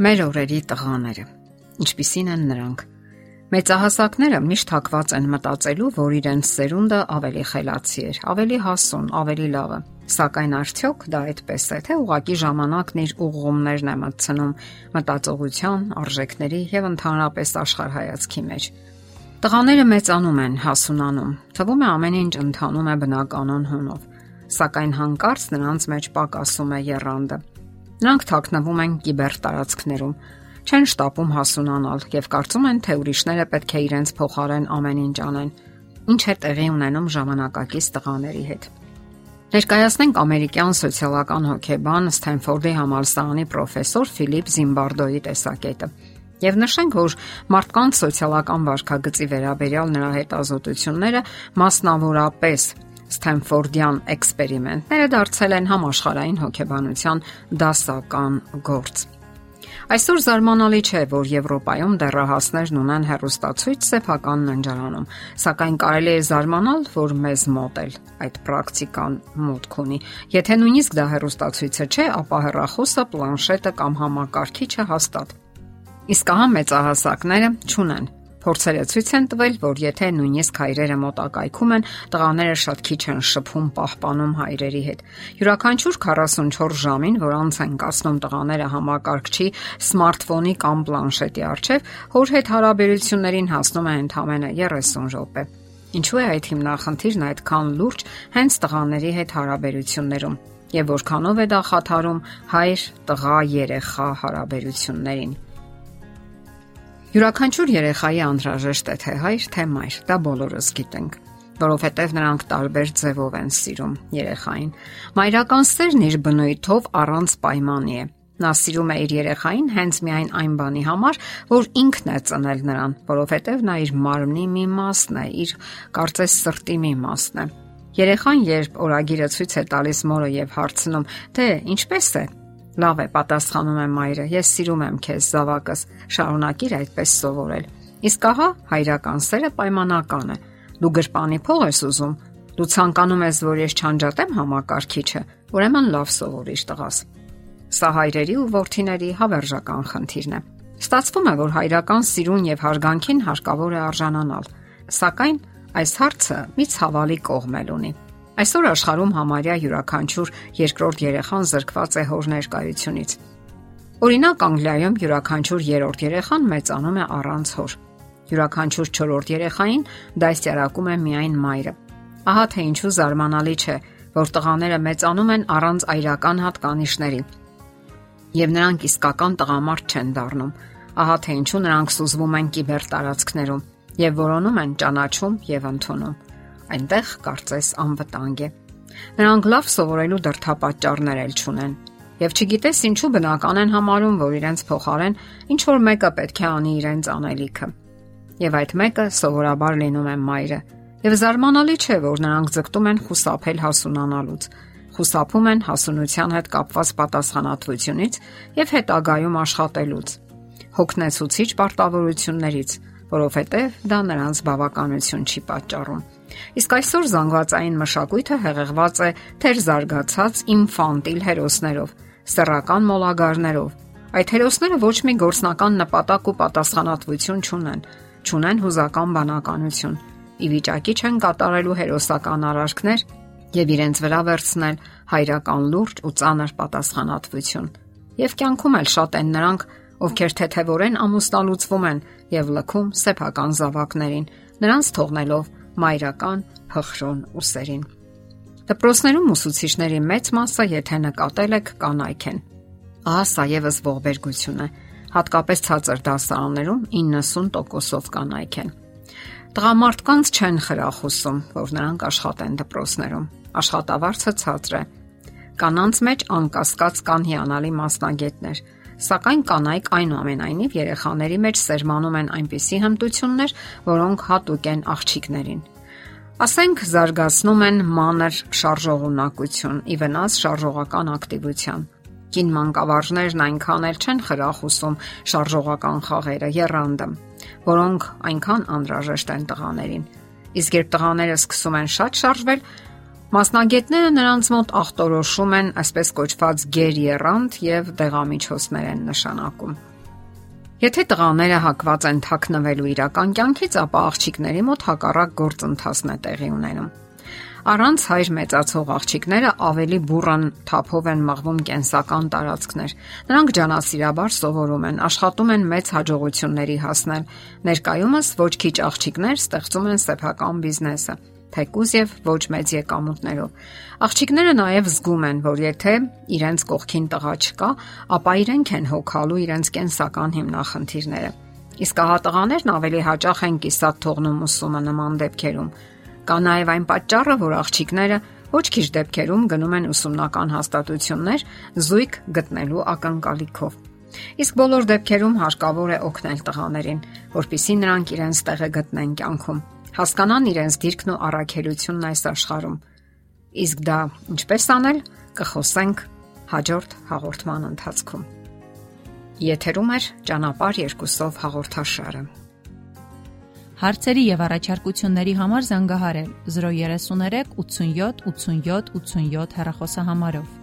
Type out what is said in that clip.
Մեր օրերի տղաները։ Ինչպիսին են նրանք։ Մեծահասակները միշտ հակված են մտածելու, որ իրենց սերունդը ավելի խելացի էր, ավելի հասուն, ավելի լավը։ Սակայն արդյոք դա այդպես է, թե ուղակի ժամանակն իր ուղղումներն է մտցնում մտածողության, արժեքների եւ ընդհանրապես աշխարհայացքի մեջ։ Տղաները մեծանում են, հասունանում։ Թվում է ամեն ինչ ընթանում է բնականon հունով, սակայն հանկարծ նրանց մեջ պակասում է երանդը Նրանք թաքնվում են կիբերտարածքներում, չեն շտապում հասունանալ եւ կարծում են, թե ուրիշները պետք է իրենց փոխարեն ամեն ինչ անեն։ Ինչ է տեղի ունենում ժամանակակից տղաների հետ։ Ներկայացնենք ամերիկյան սոցիալական հոգեբան Սթենֆորդի համալսարանի պրոֆեսոր Ֆիլիպ Զիմբարդոյի տեսակետը։ Եվ նշենք, որ մարդկանց սոցիալական վարքագծի վերաբերյալ նրա հետազոտությունները մասնավորապես Սթենֆորդյան էքսպերիմենտները դարձել են համաշխարհային հոգեբանության դասական գործ։ Այսօր զարմանալի չէ, որ Եվրոպայում դեռահասներն ունեն հերոստացույց սեփական ննջարանում, սակայն կարելի է զարմանալ, որ մեզ մոտ էլ այդ պրակտիկան մոտք ունի։ Եթե նույնիսկ դա հերոստացույցը չէ, ապա հեռախոսը, պլանշետը կամ համակարգիչը հաստատ։ Իսկ ահա մեծահասակները ճունեն Փորձերը ցույց են տվել, որ եթե նույնիսկ հայրերը մոտակայքում են, տղաները շատ քիչ են շփում պահպանում հայրերի հետ։ Յուրաքանչյուր 44 ժամին, որ անց են կասնում տղաները համակարգչի, սմարթֆոնի կամ պլանշետի առջև, հոր հետ հարաբերություններին հասնում է ընդամենը 30 րոպե։ Ինչու է այդ հիմնախնդիրն այդքան լուրջ հենց տղաների հետ հարաբերություններում եւ որքանով է դա խաթարում հայր-տղա երեխա հարաբերություններին։ Յուրաքանչյուր երեխայի անհրաժեշտ է թե հայր, թե մայր, դա բոլորս գիտենք որովհետև նրանք տարբեր ձևով են սիրում երեխային։ Մայրական սերն իր բնույթով առանց պայմանի է։ Նա սիրում է իր երեխային հենց միայն այն բանի համար, որ ինքն է ծնել նրան, որովհետև նա իր մարմնի մի մասն է, իր կարծես սրտի մի մասն է։ Երեխան երբ օրագիրը ցույց է տալիս մորը եւ հարցնում, թե ինչպես է, Լավ է, պատասխանում է մայրը։ Ես սիրում եմ քեզ, զավակս։ Շարունակիր այդպես սովորել։ Իսկ ահա հայրական սերը պայմանական է։ Դու գրպանի փող ես ուզում։ Դու ցանկանում ես, որ ես չանջատեմ համակարգիչը։ Ուրեմն լավ սովորիր տղաս։ Սա հայրերի ու որդիների հավերժական խնդիրն է։ Ստացվում է, որ հայրական սիրուն եւ հարգանքին հարկավոր է արժանանալ։ Սակայն այս հարցը մի ցավալի կողմ էլ ունի։ Այսօր աշխարհում համարյա յուրաքանչյուր երկրորդ երեխան զրկված է հոր ներկայությունից։ Օրինակ Անգլիայում յուրաքանչյուր երրորդ երեխան մեծանում է առանց հոր։ Յուրաքանչյուր չորրորդ երեխային դաստիարակում է միայն մայրը։ Ահա թե ինչու զարմանալի չէ, որ տղաները մեծանում են առանց այրական հատկանիշների։ Եվ նրանք իսկական տղամարդ չեն դառնում։ Ահա թե ինչու նրանք սուզվում են կիբերտարածքներում եւ որոնում են ճանաչում եւ ընդունում այնտեղ կարծես անվտանգ է։ Նրանք լավ սովորելու դրթապաճառներ էլ չունեն եւ չգիտես ինչու բնական են համարում, որ իրենց փոխարեն ինչ որ մեկը պետք է անի իրենց անելիքը։ Եվ այդ մեկը սովորաբար լինում է մայրը։ Եվ զարմանալի չէ, որ նրանք ձգտում են խուսափել հասունանալուց, խուսափում են հասունության հետ կապված պատասխանատվությունից եւ հետագայում աշխատելուց, հոգնեցուցիչ պարտավորություններից, որովհետեւ դա նրանց բավականություն չի պատճառում Իսկ այսօր զանգվածային մշակույթը հեղեղված է թեր զարգացած ինֆանտիլ հերոսներով, սեռական մոլագարներով։ Այդ հերոսները ոչ մի գործնական նպատակ ու պատասխանատվություն չունեն, չունեն հուզական բանականություն։ Ի վիճակի չեն կատարելու հերոսական արարքներ եւ իրենց վրա վերցնել հայրական լուրջ ու ծանր պատասխանատվություն։ Եվ կյանքում էլ շատ են նրանք, ովքեր թեթևորեն ամուսնալուծվում են եւ լքում սեփական զավակներին, նրանց թողնելով մայրական փխրուն ուսերին։ Դպրոցներում ուսուցիչների մեծ մասը, եթե նկատել եք, կանայք են։ Ահա սա եւս ողբերգություն է։ Հատկապես ցածր դասարաններում 90%-ով կանայք են։ Տղամարդկանց չեն խրախուսում, որ նրանք աշխատեն դպրոցներում։ Աշխատավարձը ցածր է։ Կանանց մեջ անկասկած կան հիանալի մասնագետներ, Սակայն կանայք այնուամենայնիվ երեխաների մեջ սերմանում են այնպիսի հմտություններ, որոնք հատուկ են աղջիկներին։ Ասենք զարգացնում են մանր շարժողունակություն, ի վնաս շարժողական ակտիվության։ Կին մանկավարժներն այնքան էլ չեն խրախուսում շարժողական խաղերը երանդը, որոնք այնքան անհրաժեշտ են տղաներին։ Իսկ երբ տղաները սկսում են շատ շարժվել, Մասնագետները նրանց մոտ ախտորոշում են այսպես կոչված գեր երրանդ եւ դեղամիջոցներ են նշանակում։ Եթե տղաները հակված են թաքնվելու իրական կյանքից, ապա աղջիկների մոտ հակառակ գործընթացն է տեղի ունենում։ Առանց հայր մեծացող աղջիկները ավելի բուրըն թափով են մղվում կենսական տարածքներ։ Նրանք ջանասիրաբար սովորում են, աշխատում են մեծ հաջողությունների հասնել։ Ներկայումս ոչ քիչ աղջիկներ ստեղծում են սեփական բիզնեսը թեկուզ եւ ոչ մեծ եկամուտներով։ Աղջիկները նաեւ զգում են, որ եթե իրենց կողքին տղա չկա, ապա իրենք են հոգալու իրենց կենսական հիմնախնդիրները։ Իսկ ահա տղաներն ավելի հաճախ են կիսատ թողնում ուսումը նման դեպքերում։ Կա նաեւ այն պատճառը, որ աղջիկները ոչ քիչ դեպքերում գնում են ուսումնական հաստատություններ զույգ գտնելու ակնկալիքով։ Իսկ բոլոր դեպքերում հարկավոր է օգնել տղաներին, որpիսի նրանք իրենց տեղը գտնեն կյանքում հասկանան իրենց դիրքն ու առաքելությունն այս աշխարհում։ Իսկ դա ինչպես անել, կխոսենք հաջորդ հաղորդման ընթացքում։ Եթերում է ճանապարհ երկուսով հաղորդաշարը։ Հարցերի եւ առաջարկությունների համար զանգահարել 033 87 87 87 հեռախոսահամարով։